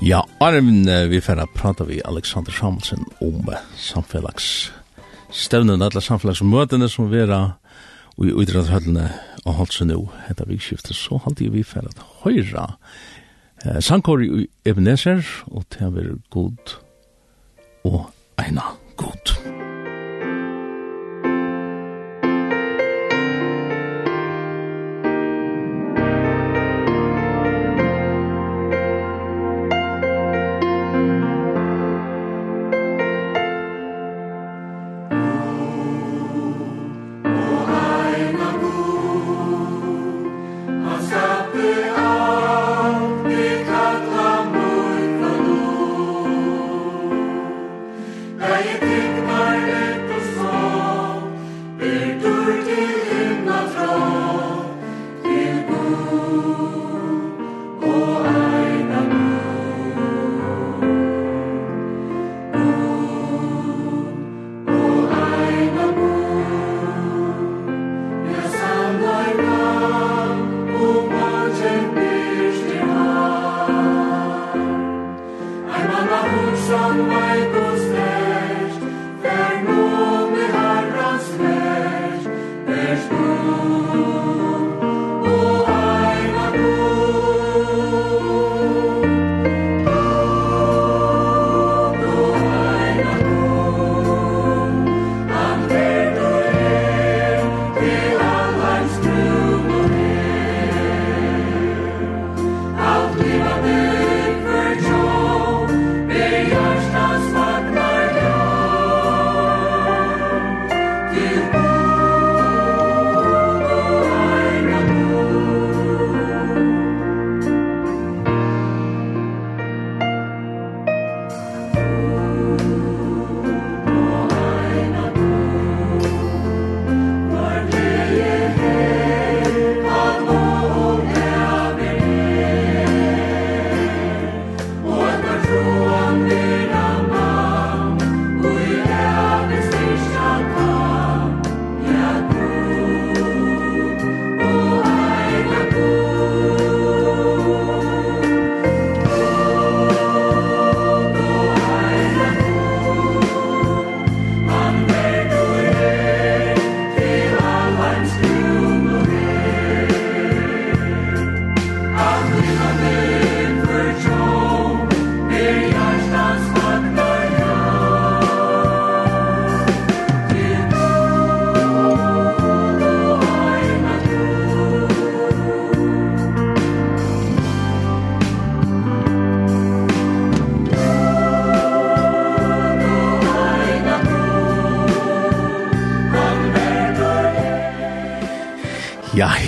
Ja, Armin, vi får prata vi Alexander Samuelsen om samfellags stevnen, alle samfélagsmøtene som vera og i utrettshøllene og holdt seg nå etter vikskiftet, så halte vi for at høyra eh, sangkår i Ebenezer, og til å være god og eina god. Musikk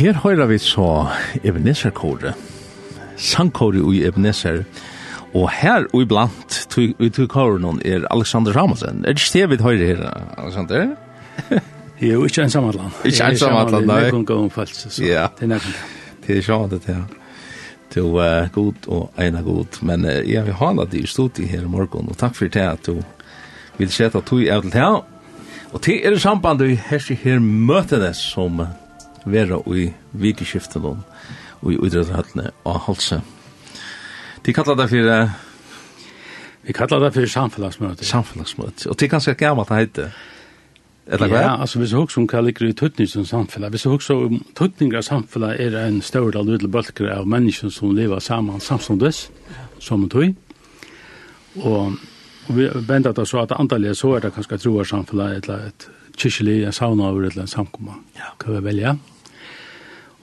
Her høyra vi så Ebenezer-kore, sangkore i Ebenezer, og her og iblant i to koren er Alexander Ramonsen. Er det ikke det vi høyre her, Alexander? jo, ikke en samanland. Ikke en samanland, nei. Det er noen gang omfalt, så det er nærmere. Det er sånn det er. Du er god og ena god, men jeg vil ha deg i studiet her i morgen, og takk for det at du vil sette tog av til det her. Og til er det sambandet vi her her møtene som vera i vikeskiftelån og i idretthøttene og halse. De kallar det for Vi kallar det for samfunnsmøte. Samfunnsmøte. Og det er ganske gammalt det heter. Eller hva? Ja, altså hvis du husker om hva ligger i tøtning som samfunnet, hvis du husker om tøtning av samfunnet er en større av lydel bølger av mennesker som lever sammen samståndes, som en tøy. Og, og vi venter da så at antallet så er det kanskje troer samfunnet, eller et kyrkjelig, en sauna over et eller annet samkomma, Ja. Kan vi velge? Ja.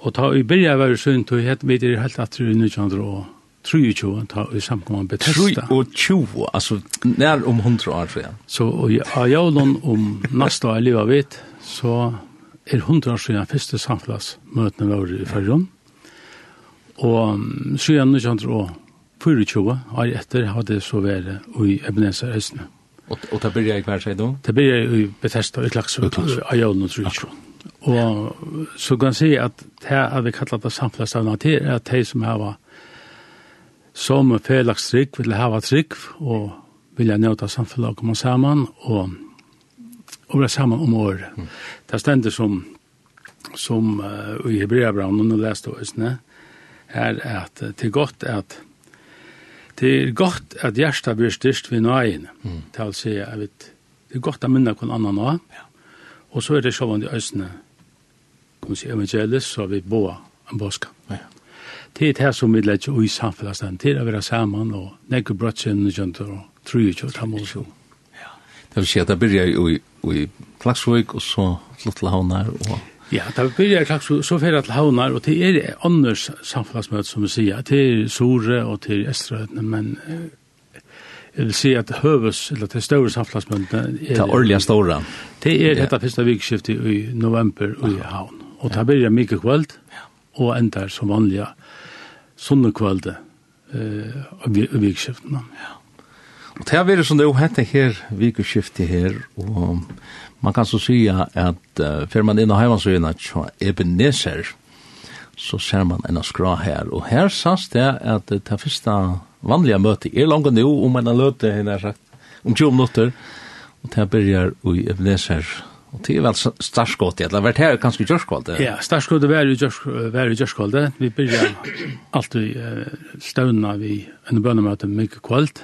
Og ta i byrja var det sunt, og hette vi det helt at 323, ta i samkomman betesta. 320, altså nær om 100 år, siden. Så og av jævlen om nasta år livet vet, så er 100 år siden første samfunns møtene var i Førjon. Og siden 1924, år etter, hadde så vært i Ebenezer Østene. Og, og det byrja i hver seg da? Det byrja i Bethesda, i Klaksvøk, i Ajalun og Tryggjøn. Og så kan jeg si at det er vi kallar det samfunnsstavna til, er at de som har som felaks trygg vil hava trygg og vil vilja nøyta samfunnet og komme sammen, og, og være sammen om året. Mm. Det stender som som uh, i Hebreabraunen og leste høysene, er at det er godt at det er godt at hjertet blir styrst ved nøyene, Mm. til å si at det er godt å minne hvem annen nå. Ja. Og så er det sjåvan i øsene, kan man si, evangelis, så har vi boa en boska. Ja. Det er det som vi lett jo i samfunnet, det er å være sammen, og nekker brøtsen, og tror ikke, og tammelsjon. Ja. Det vil si at det byrja i, i Klagsvøk, og så flott til Havnar. Og... Ja, det begynner i Klagsvøk, så fyrir til Havnar, og det er annars samfunnsmøte, som vi sier, til Sore og til Estrøyden, men vil si at høves, eller til større samfunnsmøntene... Det er årlige store. Det er dette første vikskiftet i november i Havn. Og det blir mye kveld, og ender som vanlige sånne kveld av i vikskiftene. Ja. Og det er som det er hette her, vikskiftet her, og man kan så si at uh, før man inn og heimansøyene til Ebenezer, så ser man en skra her. Og her sas det at det første vanliga møte er langt nå, om man har løte, henne har sagt, om 20 minutter, og det börjar i Ebenezer, og det er vel starskått, eller har vært her kanskje i Gjørskvold? Ja, starskått var i Gjørskvold, vi börjar alltid uh, støvna vi en bønnemøte mye kvalt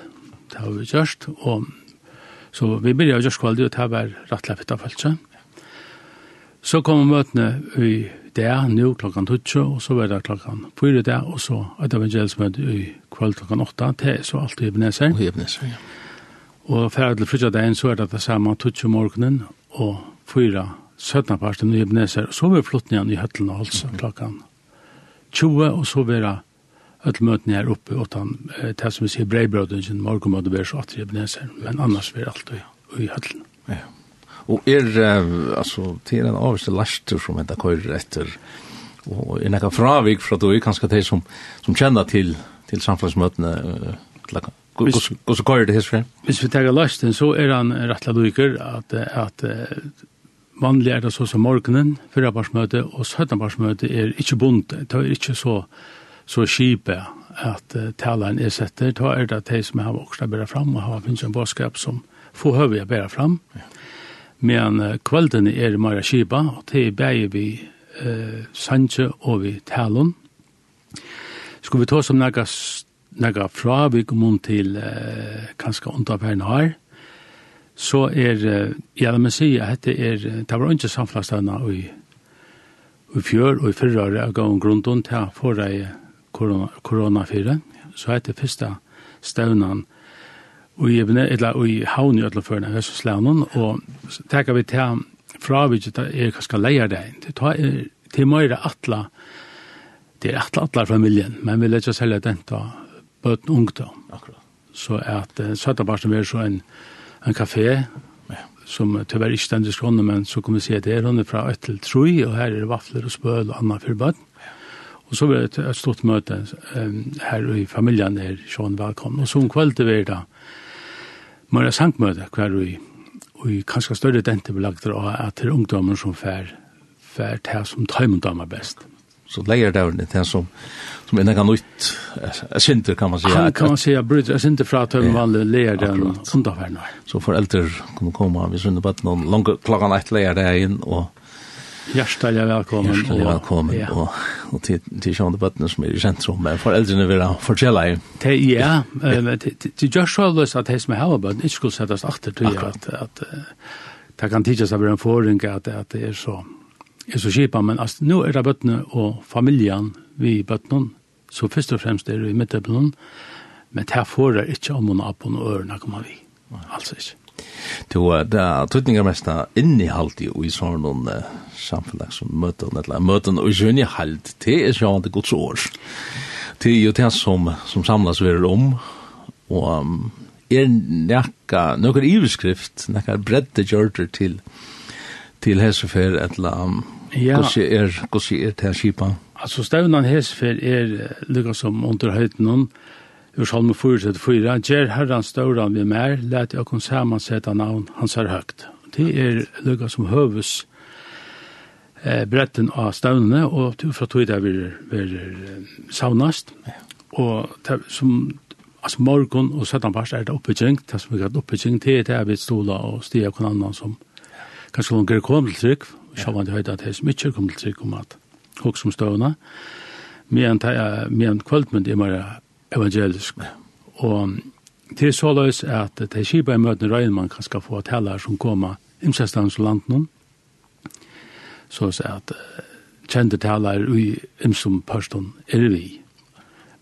det har vi gjørst, og så vi börjar i Gjørskvold, og det har vært rettelig fitt av følelse, Så kommer møtene i det, nå klokken 12, og så var det klokken 4 det, og så et evangelsmøte i kveld klokken 8, det er så alltid i Ebenezer. Og i Ebenezer, ja. Og ferdig til fritjadagen så er det det samme 12 morgenen, og 4 17 parten i Ebenezer, og så var flottningen i høttelen og altså mm -hmm. klokkan 20, og så var det öll mötni här uppe och han det som vi ser brevbröden sin morgonmöte bär så att det blir men annars blir allt i höllen. Ja. Og er, altså, til en avste laster som henta køyrer etter, og er nekka fravik fra du er kanskje de som, som kjenner til, til samfunnsmøtene, til Hur så går det hisfri? Hvis vi tar lasten, så er han rettla duker at, at vanlig er det så som morgenen, fyrrabarsmøte og søttenbarsmøte er ikke bonde. Det er ikke så, så kjipe at uh, taleren er setter. Det er det de som har vokst å bære fram og har finnes en bådskap som får høve å bære fram. Ja men kveldene er Mara Kiba, og det er bæger vi eh, Sanje og vi Talon. Skal vi ta som nægge, nægge fra vi kom om til eh, kanskje underværende her, så er, ja, la meg si at det er, det var ikke samflastene i, i fjør og i fyrre år, jeg gav en grunnen til å få deg korona, koronafyret, så er det første støvnene i Ebene, eller i havn i alle førne hos Høstlandet, og tenker vi til fra vi ikke er hva skal leie deg inn. Det til mer atla, det er atla atla familien, men vi lett selv at den da bøten ungdom. Akkurat. Så at uh, søtta bare som er så en, en kafé, som tyvärr ikke stendig skånne, men så kommer vi se at det er hun fra 1 til 3, og her er det vafler og spøl og anna for bøten. Og så var det et stort møte um, her i familjen er Sjån velkommen. Og så en kveld det var da Maria Sankmøte hver i og i kanskje større dente belagt og at det er ungdommer som fær fær til som tøymunddommer best. Så leier det er det som som er kan nytt jeg synte kan man si Han kan man si jeg bryter jeg synte fra tøymen vanlig leier det ungdommer så foreldre kunne komme hvis hun er bare noen langt klokken natt leier det inn og Hjertelig velkommen. Hjertelig velkommen. Ja. Og, og til, til Sjønne Bøttene som er i sentrum, men foreldrene vil fortelle deg. Det, ja, det gjør så løs at de som er her bøttene ikke skulle settes akter til at, at det kan tidligere seg være en forring at, at det er så, er så kjipa, men altså, nå er det bøttene og familien vi bøttene, så først og fremst er det i midtøppelen, men det her får det ikke om og opp og ørene kommer vi. Altså ikke to det er tøtningar mest innehalt i og i sånn noen samfunn som møter eller møter og sjønne halt det er sjønne det gods år det er jo det som som samlas vi om og um, er nekka nokre iveskrift nekka bredde gjørter til til hesefer eller um, ja. hvordan er hvordan er det her skipa Altså, stevnan hesefer er lukka som under høytenen, Ur salmen 434, Gjer herran ståra vi mer, let jeg kun samansetta navn hans er høgt. Det er lukka som høves eh, bretten av støvnene, og til fra tog det vil være saunast. Og det, som altså morgon og søttan past er det oppbygging, det som vi kallar oppbygging til det er vi stola og stia kon annan som kanskje langer kom til trygg, og sjavan til høyda at det er som ikke kom til trygg om at hok som støvna, men kvöldmynd er mer evangelisk. Og det er så løs at det er kjipa i møtene røyne man kan skal få taler som kommer imsestans og land noen. Så er at kjente taler i imsom person er vi,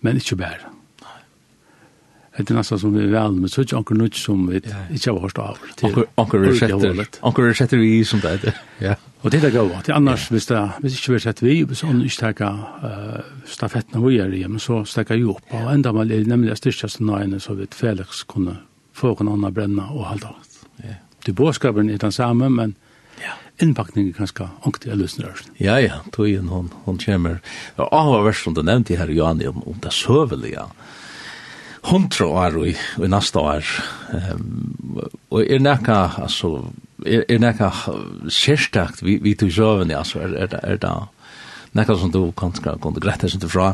men ikke bare. Det er nesten som vi er vel, men så er ikke anker nødt som vi ikke har hørt av. Anker er setter vi som det er. Ja. Og det er det gode. Annars, hvis, det, hvis ikke vi har vi, hvis han ikke stekker uh, stafettene vi er hjemme, så stekker jeg opp. Og enda mal er nemlig styrkjast nøyene, så vidt Felix kunne få noen annen brenne og halde alt. Ja. Det bådskapen er den samme, men ja. innpakningen kanskje ångte jeg løsner rørsen. Ja, ja, tog inn hon, hon kommer. Og av versen du nevnte her, Johan, om, om det søvelige. Ja hundra år i, i nasta år. Um, og er nekka, altså, er, er nekka sérstakt vi, vi tog sjøvende, altså, er, er, er det nekka som du kan kunne grette sin til fra?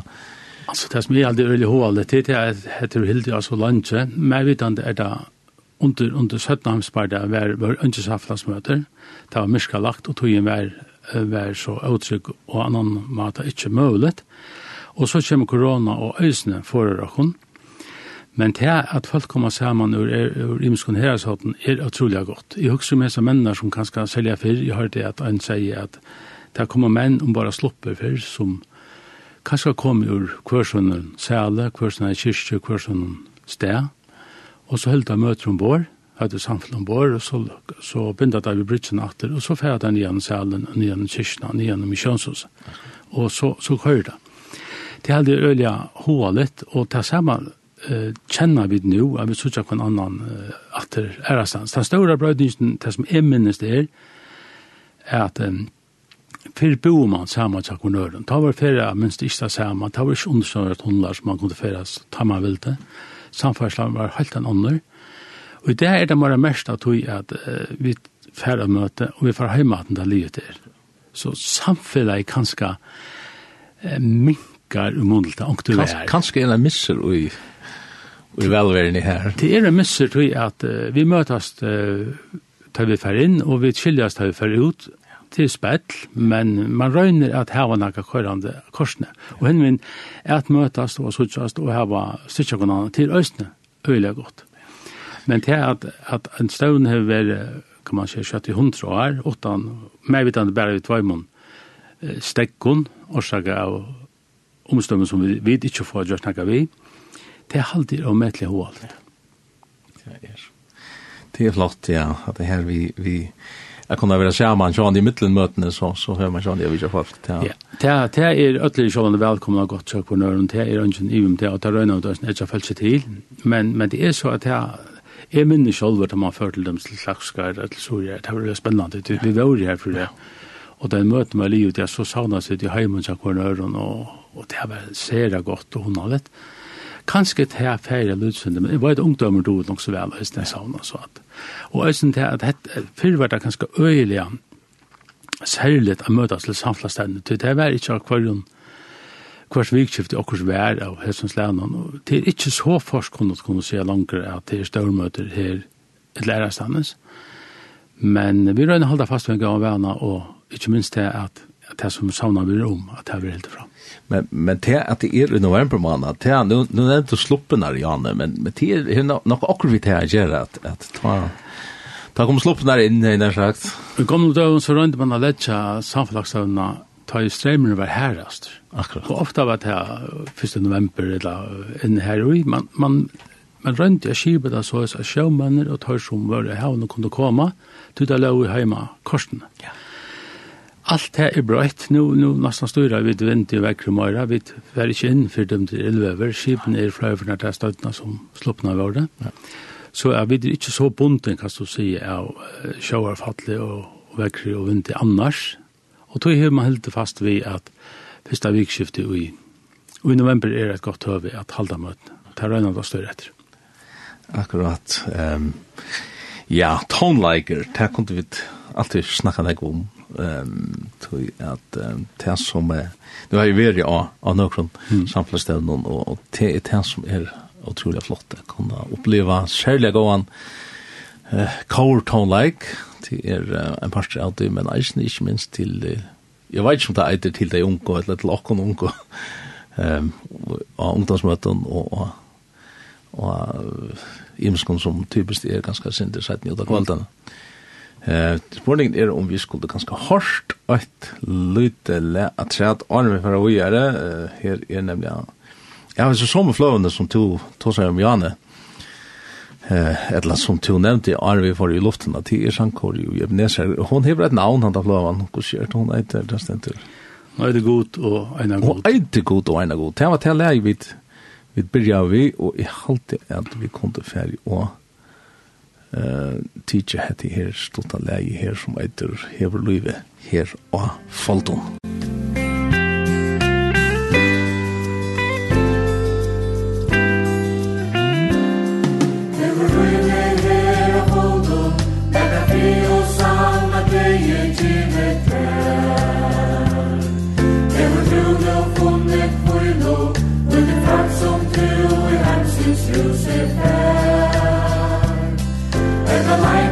Altså, det som er aldri veldig hovalde til, det er at heter Hildi, altså Lange, mer vidande er det under, under 17 hamsparda var, var ønskesaflasmøter, det var myrska lagt, og tog inn var, var så uttrykk og annan mata ikke mulig. og så kommer korona og øysene forer og Men det at folk kommer sammen ur, ur her, sånn, er utrolig godt. Jeg husker med som menn som kan skal selge fyr, jeg har det at han sier at det kommer menn om bare slopper fyr som kan skal komme ur kvørsunnen sæle, kvørsunnen kyrkje, kvørsunnen sted, og så holdt jeg møter om vår, hadde samfunnet om vår, og så, så begynte jeg ved brytsen atter, og så færet han igjen sælen, igjen kyrkjene, igjen misjonshus, Og så, så hører det. Det er aldri øyelig hovedet, og det er eh kjenner vi nu, jeg vil sutja på en annan eh, atter ærastans. Den store brøydningen, det som er minnes det er, er at um, fyrir boer man saman til akkonøren. Ta var fyrir minst ikke saman, ta var ikke undersøret hundar som man kunne fyrir ta man vilte. Samferdslan var helt en ånder. Og det er det bare mest at vi at uh, vi fyrir møte, og vi fyrir heimaten der livet er. Så samfunnet er kanskje uh, minkar umundelt, og du er. Kanskje en av misser og i i velverden her. Det er en misser tror jeg at uh, vi møtes uh, tar vi fer inn, og vi skiljas tar vi fer ut til spett, men man røyner at her var noen kørende korsene. Og henne min er at møtes og suttjast og her var styrkjøkene til østene, øyelig godt. Men til at, at en støvn har vært, kan man si, kjøtt i hundre år, åttan, meg vet han bare i tvøymon, stekkon, årsaker av omstøvn som vi, vi ikke får gjort noe vi, det er alltid å møte og alt. Det er. Det er flott, ja, at det her vi, vi Jeg kunne være sammen sånn i middelmøtene, så, så hører man sånn, jeg vil ikke folk. Ja, det er, det er ødelig sånn velkommen og godt søk på nøren, det er ønsken i om det, og det er øyne av døsen, ikke følt seg til, men, men det er så at det er, jeg minner selv at man fører til dem til Slagskar, til Soria, det var spennende, det, vi var her for det. Og den møten med livet, jeg så savnet seg til heimen, og, og det var sere godt og hun har litt. Kanskje til jeg ferie lydsynder, men jeg var et ungdommer do nok så vel, hvis det savner så at. Og jeg synes til at det før var det ganske øyelig særlig å møte til samfunnsstedene, til det var ikke akvarium hvers vikskift i okkurs vær av hessens lennon, og det er ikke så forskunnet kunne se langere at det er størmøter her i lærerstandens. Men vi røyner halda fast med en gang og vana, og ikke minst det at at det som savna vi om, at det er helt fram. Men, men det at det er i november måned, det er, nu, nu er det sluppen her, Janne, men, men det er nok akkurat vi det her gjør at, at ta, ta kom sluppen her inn, jeg har sagt. I gamle døgn så rønte man å lette samfunnsavnene ta i strømmen var herrest. Akkurat. Og ofte var det her 1. november eller inne her i, man, man Men rundt jeg skibet där så så sjømenner og tar som var det havn og kunne komme, tog det lov i heima korsene. Ja allt det er brøyt. Nå, nå nesten styrer vi vind i vekker møyre. Vi er ikke inn for dem til elvever. Skipene er flere for dette støttene som sluppene av det. Ja. Så er vi ikke så bunden, kan du si, av sjøerfattelig og, og vekker og vind annars. Og tog har man helt fast ved at første vikskiftet i, og i november er et godt høve at halda møtene. Det er røyne av større etter. Akkurat. Um, ja, tonelager, det kunne vi alltid snakka deg om ehm tog att det som är nu har ju varit ja av någon samfällsställen och och det är det som är otroligt flott att kunna uppleva själva gåan eh core tone like det är en par av det men alltså inte minst till jag vet inte om det är till de unga eller till och unga ehm och ungdomsmöten och och imskon som typiskt är ganska sinter, i sätt nu då kvällarna. Mm. Eh, spurningen er om vi skulle ganske hårst et lite le at se træt arme får å gjøre. Eh, her er nemlig ja. Ja, så som fløvende som to to seg om Janne. Eh, eller som to nevnte arme får i luften at det er sankor i Ebenezer. Hun har et navn han da fløven. Hva skjer hun etter det stendur? Nei, det er god og ena god. Og er det god og ena god. Det var til å vidt vi vi begynner vi, og jeg halte at vi kunne ferie og eh teacher hetti her stolta lei her som eitur hever luive her og faldum. the light.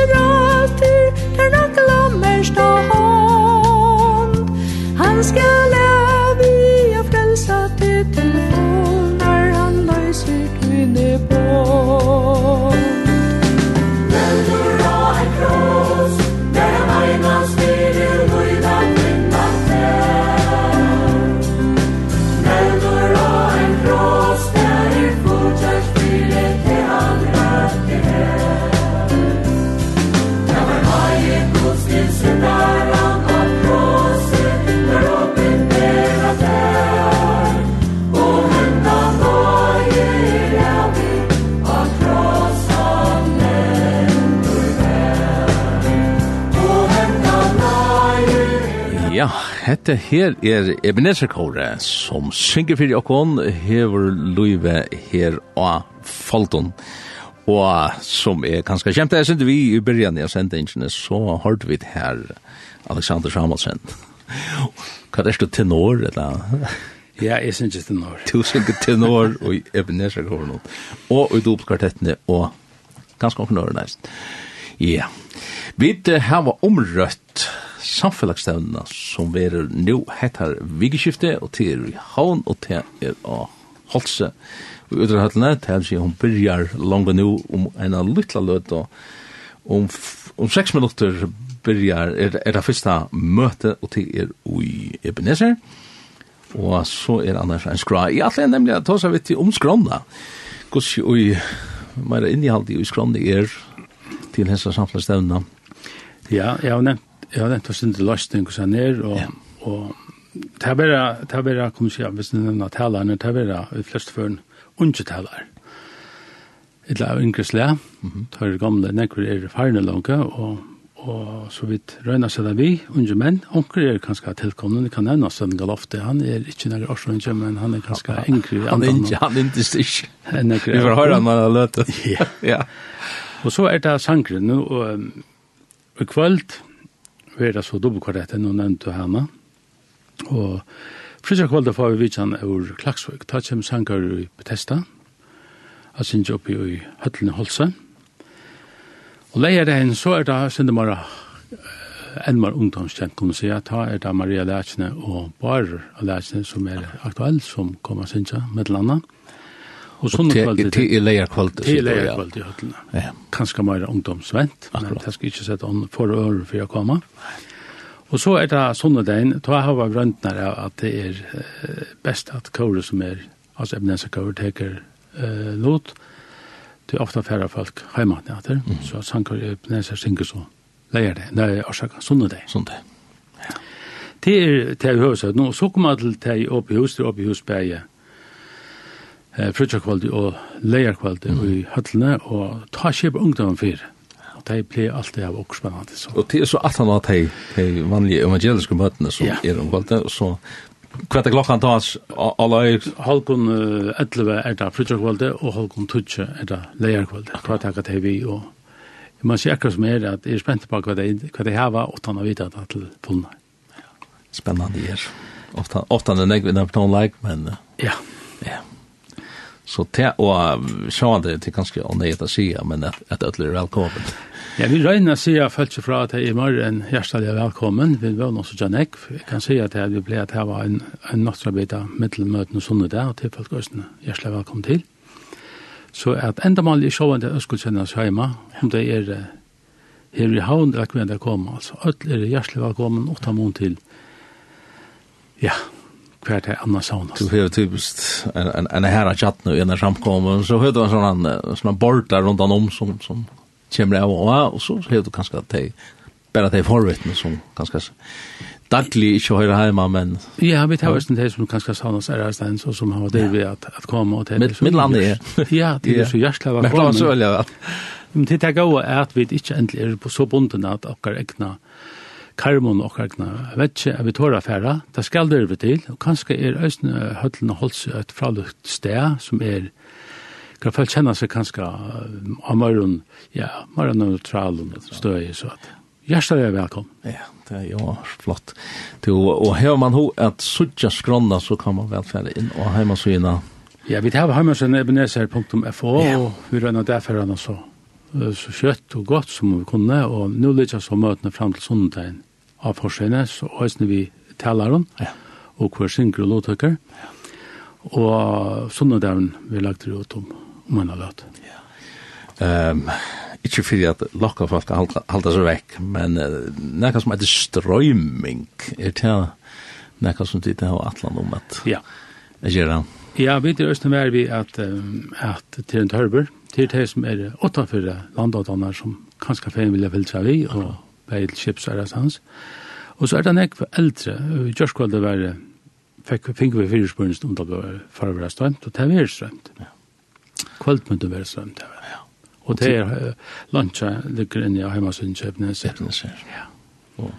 ser alltid Hette her er Ebenezer Kåre, som synger fyrir okkon, hever luive her og Falton. Og som er ganske kjent, jeg sendte vi i byrjan av sendingene, så hørte vi det her Alexander Samuelsen. Hva er det tenor, eller? Ja, jeg synger tenor. Du synger tenor og Ebenezer Kåre nå. Og i dopkvartettene, og ganske okkon næst. Ja. Vi har omrøtt samfellagsstevnene som er nå heter Vigeskifte, og til er i havn, og til er å Holse. Og utre høttene, til er hun begynner langt nå om en av lytla løt, og om, om seks minutter begynner er, er det første møte, og til er i Ebenezer, og så er annars en skra. Jeg alle er nemlig at ta seg vidt om skrona, hvordan jo i meira innihald i skrona er til hensa samfellagstevnene. Ja, jeg har nevnt Ja, den tar sin løsning hos han her, og, ja. og det er bare, det er bare, kommer jeg, hvis du nevner talerne, det er bare, i flest føren, unge taler. Et av yngre slæ, mm -hmm. tar gamle nekker er farne langt, og, og så vidt røyna seg det vi, unge menn, onker er kanskje tilkommende, det kan nevne Sønn Galofte, han er ikke nærmere årsrønge, men han er kanskje ja, yngre. Han er ikke, han er ikke styrk. Vi får høre han når han løter. Ja. ja. Og så er det sangren, og, og i kvöld, vera så dubbelkorretten og nevnte henne. Og frysja kvalda får vi vitsan ur Klaksvøk. Ta kjem sanger i Bethesda. Jeg synes jeg oppi i Høtlen i Holse. Og leier det henne, så er det synes jeg enn mer ungdomskjent, kunne si. Ta er det Maria Lætsne og Bar Lætsne som er aktuell, som kommer synes jeg med landa. Och sån kvalitet. Det är lägre kvalitet. Det är lägre kvalitet Ja. Kanske mer ungdomsvänt. Men det ska inte sätta on för över för jag komma. Och så är det såna den då har vi grönt när att det är bäst att kåre som är alltså ämnes kåre teker eh lot. Det är ofta färre folk hemma där. Så sankar ämnes att så. Lägger det. Nej, orsaka såna det. Sånt det. Ja. Det är det hörs att nu så kommer till till uppe hus till uppe hus berge eh, frutjakvaldi og leierkvaldi mm. i høllene, og ta kjep ungdommen fyrir. Og det alt alltid av og spennende. Så. Og det er så at han har de, de vanlige evangeliske møtene som yeah. er og så Kvart er klokkan tas alle er halkun 11 er det frutjakvaldi og halkun 12 er det leierkvaldi. Kvart er det vi og man ser akkurat som er at jeg er spent på hva det, hva de hava og tanna vita det til fullna. Spennende er. Ofta, ofta er det negvinna på noen like, men... Ja. Ja. Så te og sjå det til kanskje å nøye å si, men at, at ødler er velkommen. Ja, vi regner sida følt seg fra at jeg er mer enn hjertelig velkommen. Vi var noe så janek. Jeg kan si at vi ble at jeg var en, en nattarbeid av middelmøten og sånne der, og til folk også hjertelig velkommen til. Så at enda mal i sjående øskuldsendas hjemme, om det er her i havn, eller kvinner kommer, altså, ødler er hjertelig velkommen, åtta mån til. Ja, hver det annars saunas. Du har typiskt en, en, en herra chatt nu innan samkommer, så har du en sån här bort där runt om som, som kommer av och, och så har du kanske att det bara det förvittne som ganska daglig inte høyre heima, men ja vi tar oss det som kanskje såna så där stein, så som har det vi att att komma och till med landet ja det er så jäkla vad kommer så ja men det tar gå at vi inte äntligen på så bunden at och egna karmon og kagna. Vet av jeg vil tåra færa, det skal det over til, og kanskje er Østene Høtlen og Holtz et fralukt sted som er, kan folk kjenne seg kanskje av morgen, ja, morgen neutral og støy, så at Hjertelig er velkommen. Ja, det er jo flott. Du, og her man ho at suttja skronna, så kan man velfære inn og heimasøyna. Ja, vi tar heimasøyna ebenezer.fo, ja. og vi rønner derfor han så så kjøtt og godt som vi kunne, og nå ligger så møtene frem til sonnetagen av forskjellene, så høysene vi taler om, ja. og hver synger og lovtøkker. Ja. Og sånn er det vi lagt det ut om, om en av løt. Ja. Um, ikke fordi at lokka folk halda seg vekk, men uh, nekka som heter strøyming, er det nekka som tid har atlan om at ja. jeg gjør det. Ja, vi er østene mer vi at, um, at til en tørber, til det som er åttafyrre for som kanskje fein vilja jeg fylle seg vi, og vei til skipsarrest hans. Og så er det nekk eldre, i Gjørskvalde var det, fikk, fikk vi fyrir fyrspørens om det var for å være strømt, og det er var strømt. Ja. Kvalt måtte være strømt, det var. Ja. Og det er uh, lunsja ligger inne i Heimasund Kjøpnes. Kjøpnes, ja. ja.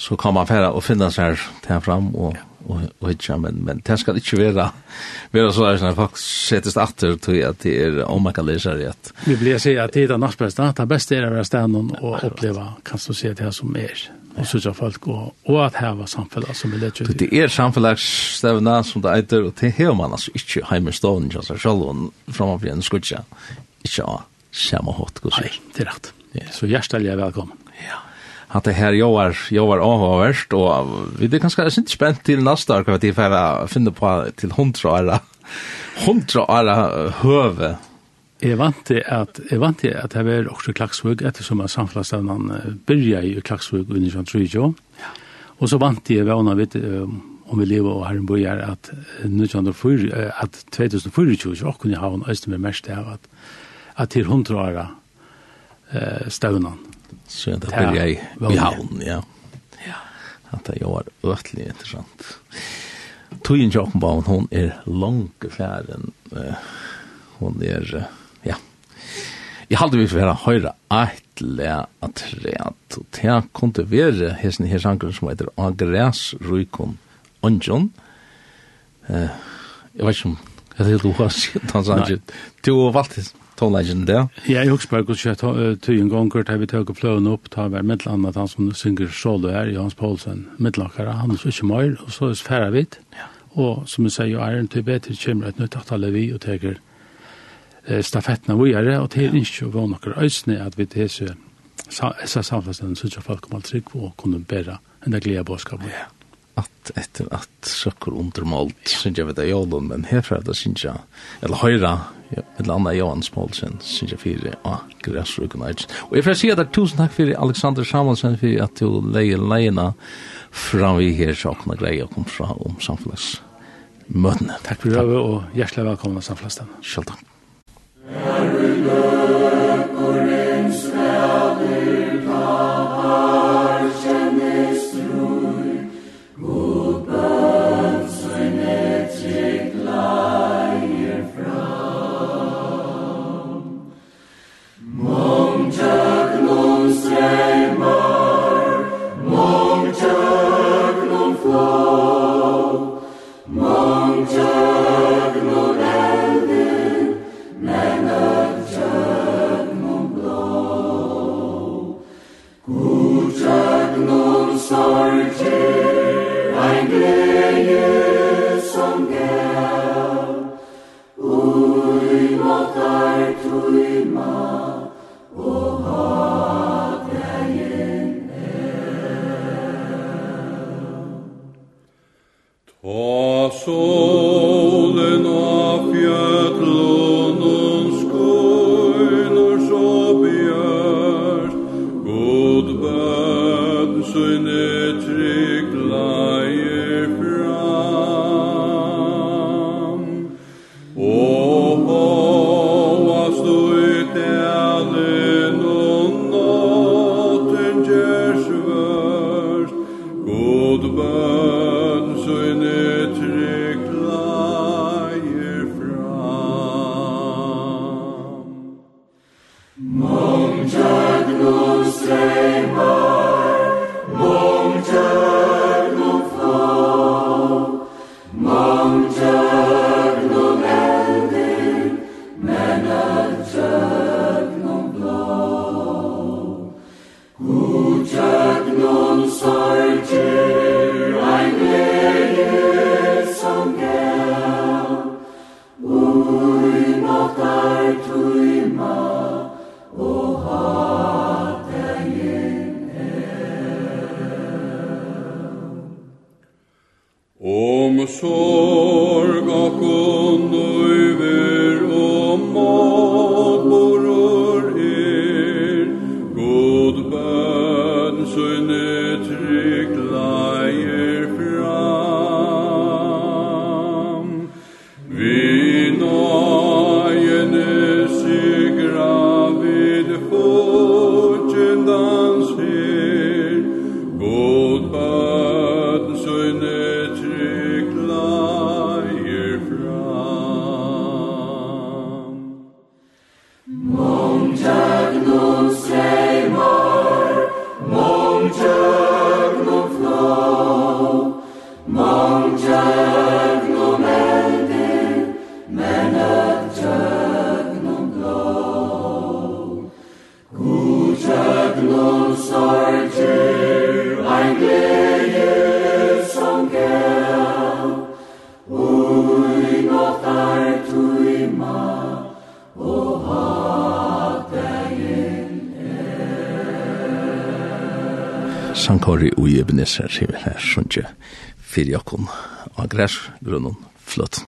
Så kan man fære og finne seg her fram og ja og hitja, men, men det skal ikke være, være så der, at folk settes atter til at det er omakalæsere at... Vi blir å si at det er det norsk beste, det beste er å være stedet og oppleve, kan du si, det som er, og sørge folk, og, og at her var samfunnet som er lett ut. Det er samfunnsstevna som det eiter, og det har man altså ikke hjemme stående til seg selv, og framfor en skutja, ikke av samme hatt, god sier. Nei, det er rett. Så hjertelig er velkommen. Ja att det här joar joar avhörst och vi det kanske är inte spänt till nästa år kan vi få finna på till hundra år. hundra år höve. Jeg vant til at, jeg vant til at jeg var også också klaxvåg eftersom att samfällsstövnan började i klaxvåg under 1930. Ja. Och så vant til jag vana vid om vi lever og herren bøyer at 1904, at 2024 så kunne jeg ha en østene med mest av at, at til hundra åra eh, støvnene Så det blir jeg i havn, ja. Ja. At det var øtlig interessant. Tøyen Jokkenbaum, hun er langt færen. Hun er, ja. Jeg halde vi for å høyre eitle at rett. Og det kunne være hesten her sangren som heter Agres Rykon Onjon. Jeg vet ikke om, jeg er ikke du har sett han sangren. Du har valgt det tonelagen der. Ja, jeg husker bare hvordan jeg tog en gang hvor vi tog fløen opp, ta hver mitt annet, han som synger solo her, Jans Poulsen, mittlakere, han er ikke mer, og så er det færre vidt. Og som jeg sier, er en til bedre kommer et nytt at alle vi og teker eh, stafettene er, og til ikke å være noen øsne at vi til så så samfunnet så ikke folk alt trygg og kunne bære en del glede bådskapet. Ja at etter at søkker undermålt, synes jeg vet jeg jålen, men herfra det synes jeg, eller høyre, Ja, et eller annet Johan Smolsen, synes jeg fire, og græsrukken er Og jeg får si at det er tusen takk for Alexander Samuelsen for at du leier leiene fra vi her så sjåkna greie å komme fra om samfunnsmøtene. Takk for det, og hjertelig velkommen til samfunnsmøtene. Selv takk. more. leser, sier vi her, sånn ikke, fyrir jokken av græsgrunnen fløtten.